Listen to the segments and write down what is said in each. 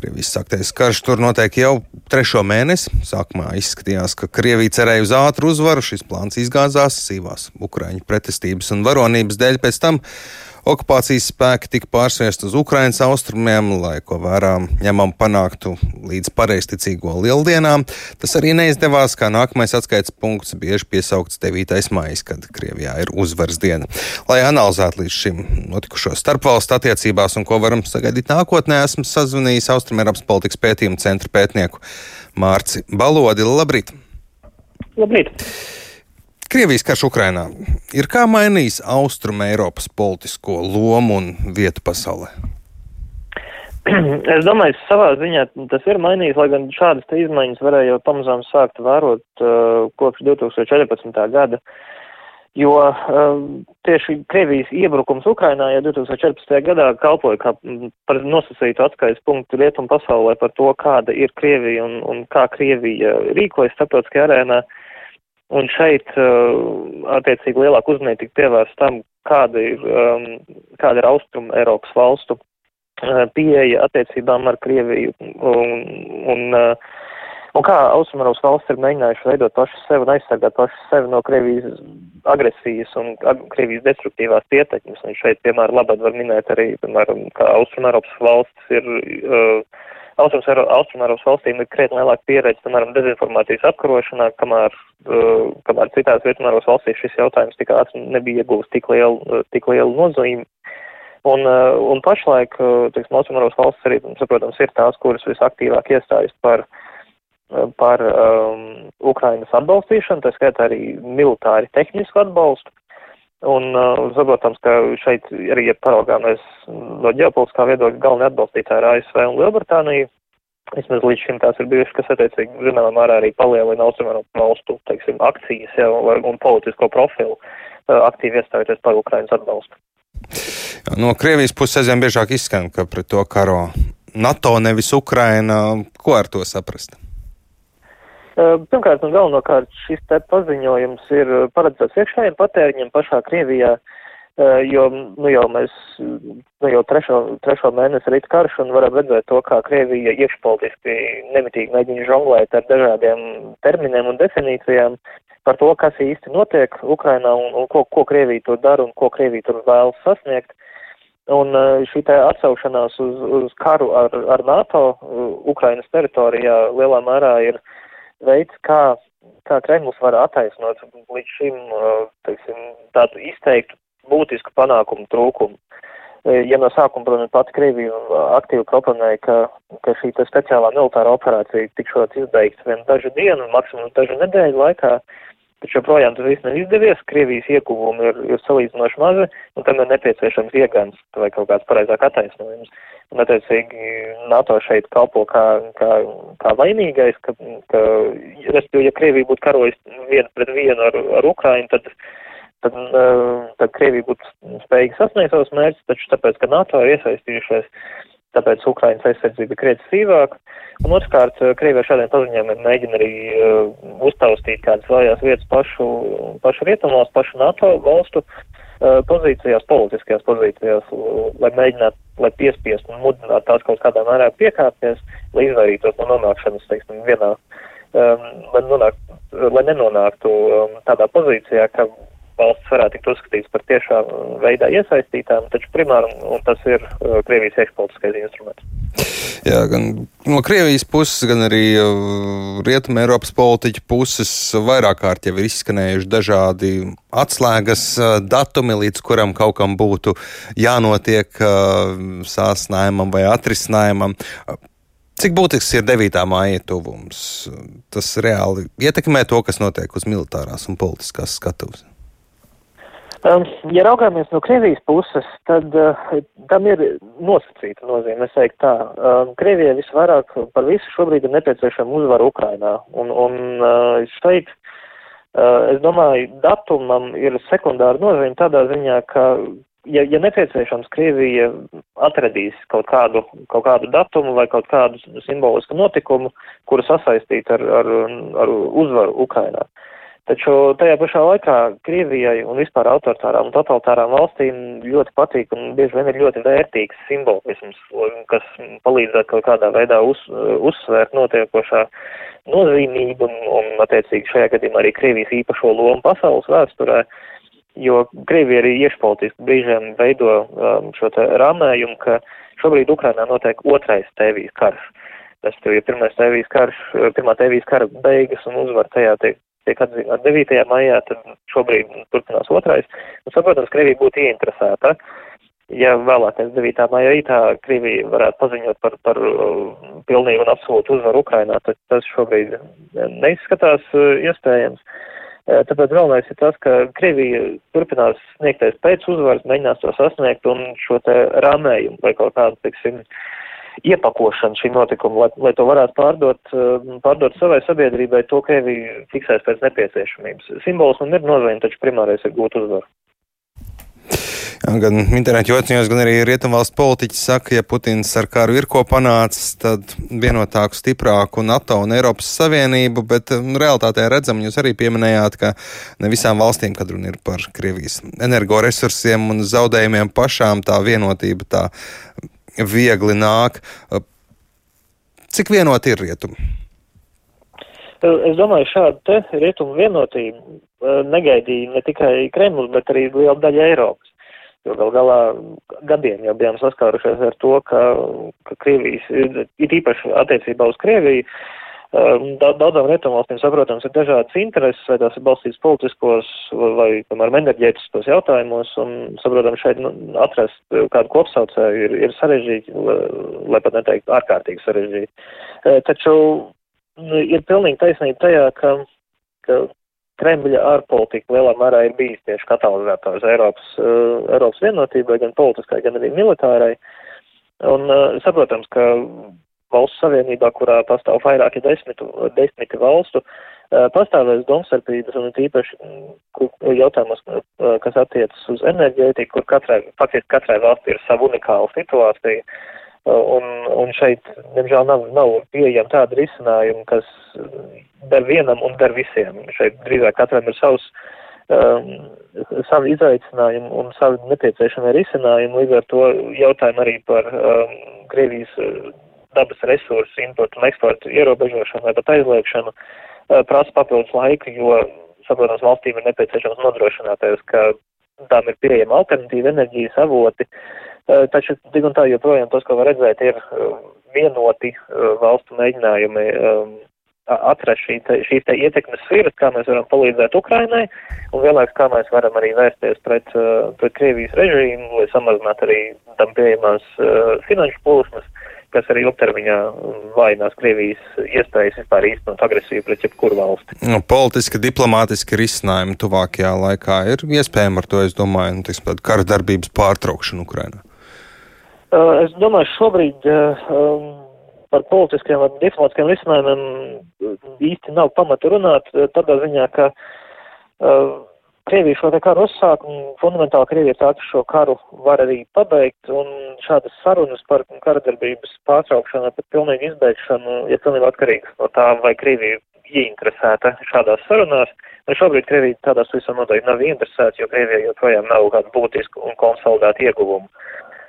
Krievijas sāktais karš tur notiek jau trešo mēnesi. Sākumā izskatījās, ka Krievija cerēja uz ātru uzvaru. Šis plāns izgāzās sīvās Ukraiņu pretestības un varonības dēļ. Pēc tam okupācijas spēki tika pārsviest uz Ukraiņas austrumiem, lai ko vērā ņemam panāktu līdz pareizticīgo lieldienām. Tas arī neizdevās, kā nākamais atskaites punkts bieži piesaukts 9. maijs, kad Krievijā ir uzvaras diena. Lai analizētu līdz šim notikušo starpvalstu attiecībās un ko varam sagaidīt nākotnē, esmu sazvanījis Austrumēropas politikas pētījuma centra pētnieku Mārci Balodi. Labrīt! Labrīt! Krievijas karš Ukrainā ir kā mainījis Austrum Eiropas politisko lomu un vietu pasaulē? Es domāju, savā ziņā tas ir mainījis, lai gan šādas izmaiņas varēja jau pamazām sākt vērot uh, kopš 2014. gada, jo uh, tieši Krievijas iebrukums Ukrainā jau 2014. gadā kalpoja kā par nosacītu atskaites punktu rietumu pasaulē par to, kāda ir Krievija un, un kā Krievija rīkojas starptautiskajā arēnā. Uh, Un šeit, uh, attiecīgi, lielāka uzmanība tika pievērsta tam, kāda ir, um, kāda ir Austrum Eiropas valstu uh, pieeja attiecībām ar Krieviju un, un, uh, un kā Austrum Eiropas valsts ir mēģinājuši veidot pašu sevi un aizsargāt pašu sevi no Krievijas agresijas un Krievijas destruktīvās ietekmes. Un šeit, piemēram, labad var minēt arī, piemēram, kā Austrum Eiropas valsts ir uh, Austrumēropas valstīm ir krietni lielāka pieredze, piemēram, dezinformācijas apkarošanā, kamēr, uh, kamēr citās Rietumēropas valstīs šis jautājums tik ātri nebija iegūst tik lielu, uh, tik lielu nozīmi. Un, uh, un pašlaik, teiksim, Austrumēropas valsts arī, saprotams, ir tās, kuras visaktīvāk iestājas par, par um, Ukrainas atbalstīšanu, tā skaitā arī militāri tehnisku atbalstu. Un uh, saprotams, ka šeit arī, ja paraugāmies no ģeopolitiskā viedokļa, galvenie atbalstītāji ir ASV un Lielbritānija. Vismaz līdz šim tās ir bijušas, kas attiecīgi, zināmā mērā arī palielina austrumēropu valstu, teiksim, akcijas jau un politisko profilu uh, aktīvi iestājoties par Ukrainas atbalstu. No Krievijas puses aizvien biežāk izskan, ka pret to karo NATO nevis Ukraina. Ko ar to saprast? Pirmkārt un galvenokārt šis te paziņojums ir paredzēts iekšējiem patēriņiem pašā Krievijā, jo, nu jau mēs, nu jau trešo, trešo mēnesi rīt karš un varam redzēt to, kā Krievija iekšpolitiski nemitīgi mēģina žonglēt ar dažādiem terminiem un definīcijām par to, kas īsti notiek Ukrainā un, un ko, ko Krievija tur dara un ko Krievija tur vēlas sasniegt. Un šī tā atsaukšanās uz, uz karu ar, ar NATO Ukrainas teritorijā lielā mērā ir uh, veids, kā, kā Kremlis var attaisnot līdz šim, teiksim, tādu izteiktu būtisku panākumu trūkumu. Ja no sākuma, protams, pati Krievija aktīvi proponēja, ka, ka šī speciālā militārā operācija tikšot izbeigta vien dažu dienu, maksimums dažu nedēļu laikā, taču joprojām tas viss nav izdevies, Krievijas ieguvumi ir, ir salīdzinoši mazi, un tam ir nepieciešams iegans vai kaut kāds pareizāk attaisnojums. Un, attiecīgi, NATO šeit kalpo kā, kā, kā vainīgais, ka, ka, respektīvi, ja Krievija būtu karojis vienu pret vienu ar, ar Ukrainu, tad, tad, tad Krievija būtu spējīga sasniegt savus mērķus, taču tāpēc, ka NATO ir iesaistījušies, tāpēc Ukrainas aizsardzība ir krietni sīvāka. Un otrkārt, Krievija šādiem paziņojumiem mēģina arī uh, uztaustīt kādas vājās vietas pašu, pašu rietumos, pašu NATO valstu Uh, pozīcijās, politiskajās pozīcijās, lai mēģinātu, lai piespiestu un mudinātu tās kaut kādā mērā piekāpties, lai izvairītos no nonākšanas, teiksim, vienā, um, lai, nonāk, lai nenonāktu um, tādā pozīcijā, ka valsts varētu tikt uzskatīts par tiešā veidā iesaistītām, taču primāri, un tas ir uh, Krievijas iekšpolitiskais instruments. Jā, gan no Krievijas puses, gan arī uh, Rietumē Eiropas politiķu puses vairāk kārt jau ir izskanējuši dažādi atslēgas uh, datumi, līdz kuram kaut kam būtu jānotiek sāsnājumam vai atrisinājumam. Cik būtisks ir 9. māja tuvums? Tas reāli ietekmē to, kas notiek uz militārās un politiskās skatuves. Um, ja raugāmies no Krievijas puses, tad uh, tam ir nosacīta nozīme. Es teiktu tā, um, Krievijai visvairāk par visu šobrīd ir nepieciešama uzvara Ukrainā. Un, un uh, šeit, uh, es domāju, datumam ir sekundāra nozīme tādā ziņā, ka, ja, ja nepieciešams, Krievija atradīs kaut kādu, kaut kādu datumu vai kaut kādu simbolisku notikumu, kuru sasaistīt ar, ar, ar uzvaru Ukrainā. Taču tajā pašā laikā Krievijai un vispār autoritārām un totalitārām valstīm ļoti patīk un bieži vien ir ļoti vērtīgs simbolisms, kas palīdzētu kaut kādā veidā uz, uzsvērt notiekošā nozīmību un, un, attiecīgi, šajā gadījumā arī Krievijas īpašo lomu pasaules vēsturē, jo Krievija arī iešpolitiski brīžiem veido um, šo te rāmējumu, ka šobrīd Ukrainā notiek otrais tēvijas karš. Tas, ja pirmais tēvijas karš, pirmā tēvijas kara beigas un uzvar tajā tiek tiek atzīmēta 9. maijā, tad šobrīd turpinās otrais. Un, saprotams, Krievija būtu ieinteresēta, ja vēlākais 9. maijā rītā Krievija varētu paziņot par, par uh, pilnīgu un absolūtu uzvaru Ukrainā, tad tas šobrīd neizskatās uh, iespējams. Uh, tāpēc galvenais ir tas, ka Krievija turpinās sniegties pēc uzvaras, mēģinās to sasniegt un šo te rāmējumu vai kaut kādu, teiksim, uh, iepakošanu šī notikuma, lai, lai to varētu pārdot, eh, pārdot savai sabiedrībai, to Krievija fiksēs pēc nepieciešamības. Simbols man ir nozīme, taču primārais ir gūt uzvaru. Gan internetu jociņos, gan arī rietumvalstu politiķi saka, ja Putins ar karu ir ko panācis, tad vienotāku, stiprāku NATO un Eiropas Savienību, bet nu, realitātē redzam, jūs arī pieminējāt, ka ne visām valstīm, kad runa ir par Krievijas energoresursiem un zaudējumiem pašām, tā vienotība tā viegli nāk. Cik vienoti ir rietumi? Es domāju, šāda rietumu vienotība eh, negaidīja ne tikai Kremlis, bet arī liela daļa Eiropas. Jo gal galā gadiem jau bijām saskārušies ar to, ka, ka Krievijas, ir īpaši attiecībā uz Krieviju, uh, daudzām rietumvalstīm, saprotams, ir dažādas intereses, vai tās ir balstītas politiskos vai, piemēram, enerģētiskos jautājumos, un, saprotams, šeit nu, atrast kādu kopsaucēju ir, ir sarežģīti, lai pat neteikt ārkārtīgi sarežģīti. Ehm, taču nu, ir pilnīgi taisnība tajā, ka, ka Kremļa ārpolitika lielā mērā ir bijis tieši katalizētājs Eiropas, uh, Eiropas vienotībai, gan politiskai, gan arī militārai. Un saprotams, ka valsts savienībā, kurā pastāv vairāki desmitu, desmiti valstu, pastāvēs domstarpības un tīpaši jautājumos, kas attiecas uz enerģētiku, kur katrai, faktiski katrai valstī ir savu unikālu situāciju. Un, un šeit, diemžēl, nav, nav pieejama tāda risinājuma, kas der vienam un der visiem. Šeit drīzāk katram ir savs, um, savi izaicinājumi un savi nepieciešamie risinājumi. Līdz ar to jautājumu arī par um, Krievijas dabas resursu importu un eksportu ierobežošanu vai pat aizliekšanu eh, prasa papildus laiku, jo, saprotams, valstīm ir nepieciešams nodrošināties, ka tām ir pieejama alternatīva enerģijas avoti, eh, taču tik un tā joprojām tas, ko var redzēt, ir eh, vienoti valstu mēģinājumi atrast šī te, šīs te ietekmes sfēras, kā mēs varam palīdzēt Ukrainai, un vienlaikus kā mēs varam arī vērsties pret, pret Krievijas režīmu, lai samazinātu arī tam pieejamās finanšu plūsmas. Uh, kas arī ilgtermiņā vājinās Krievijas iespējas vispār īstenot agresiju pret jebkuru valsti. Nu, politiski, diplomātiski risinājumi tuvākajā laikā ir iespējami ar to, es domāju, nu, tiksim, kara darbības pārtraukšanu Ukrainā. Uh, es domāju, šobrīd uh, um, par politiskiem vai diplomātiskiem risinājumiem īsti nav pamata runāt, tādā ziņā, ka uh, Krievija šo te karu uzsāk, un fundamentāli Krievija tā, ka šo karu var arī pabeigt, un šādas sarunas par karadarbības pārtraukšanu, par pilnīgu izbeigšanu, ir pilnībā atkarīgas no tā, vai Krievija ieinteresēta šādās sarunās. Un šobrīd Krievija tādās visam noteikti nav ieinteresēta, jo Krievija joprojām nav kādu būtisku un konsolidētu ieguvumu.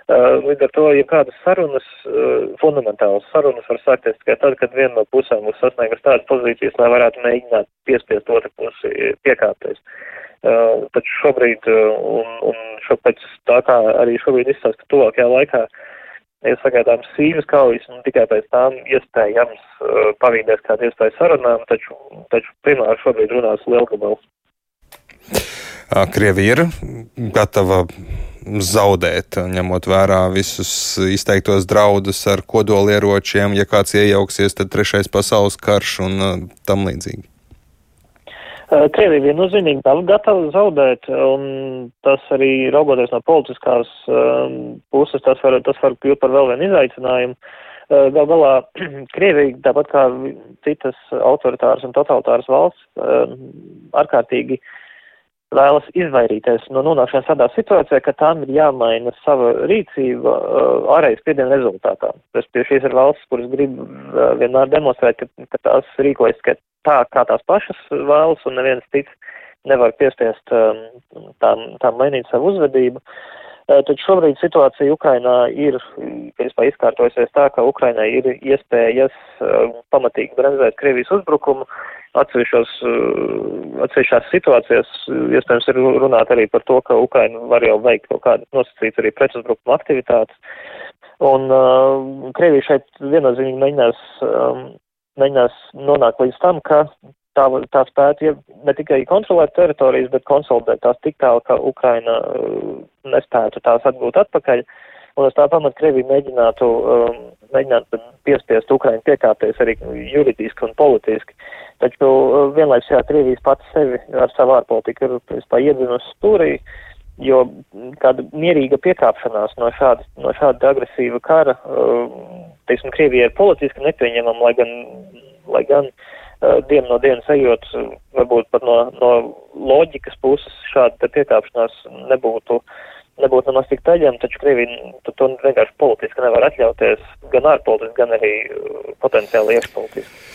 Uh, līdz ar to, ja kādas sarunas, uh, fundamentālas sarunas var sākties tikai tad, kad viena no pusēm būs sasniegusi tādas pozīcijas, lai varētu mēģināt piespiest otru pusi piekāpties. Uh, taču šobrīd, un, un šo pēc tā kā arī šobrīd izsaka, ka tuvākajā laikā ir sagaidāms sīvas kaujas, un tikai pēc tām iespējams pavīdēs kādu iespēju sarunām, taču, taču primāri šobrīd runās Lielgabals. Krievija ir gatava zaudēt, ņemot vērā visus izteiktos draudus ar kodolieročiem, ja kāds iejauksies, tad trešais pasaules karš un tam līdzīgi. Krievija viennozīmīgi nav gatava zaudēt, un tas arī raugoties no politiskās um, puses, tas var, tas var kļūt par vēl vienu izaicinājumu. Uh, gal galā Krievija, tāpat kā citas autoritāras un totalitāras valsts, uh, ārkārtīgi vēlas izvairīties no nonākšanas tādā situācijā, ka tām ir jāmaina sava rīcība uh, ārējas spiediena rezultātā. Respektīvi, šīs ir valsts, kuras grib uh, vienmēr demonstrēt, ka, ka tās rīkojas ka tā, kā tās pašas vēlas, un neviens cits nevar piespiest um, tām, tām mainīt savu uzvedību. Uh, tad šobrīd situācija Ukrainā ir, principā, izkārtojusies tā, ka Ukrainai ir iespējas uh, pamatīgi bremzēt Krievijas uzbrukumu, atsevišķos, uh, atsevišķās situācijās, uh, iespējams, ir runāt arī par to, ka Ukraina var jau veikt kaut kādu nosacītu arī pretuzbrukuma aktivitātes. Un uh, Krievija šeit viennozīmīgi mēģinās, um, mēģinās nonākt līdz tam, ka tā, tā spētu ja ne tikai kontrolēt teritorijas, bet konsolidēt tās tik tālu, ka Ukraina uh, nespētu tās atgūt atpakaļ. Un uz tā pamata Krievija mēģinātu, um, mēģinātu piespiest Ukrainu piekāpties arī juridiski un politiski. Taču uh, vienlaiks jā, Krievijas pats sevi ar savu ārpolitiku ir, principā, iedzinusi stūrī, jo kāda mierīga piekāpšanās no šāda, no šāda agresīva kara, uh, teiksim, Krievija ir politiski nepieņemama, lai gan, lai gan uh, dienu no dienas ejot, varbūt pat no, no loģikas puses šāda piekāpšanās nebūtu uh, nebūtu nemaz tik taļam, taču Krievija to vienkārši politiski nevar atļauties, gan ārpolitiski, gan arī uh, potenciāli iekšpolitiski.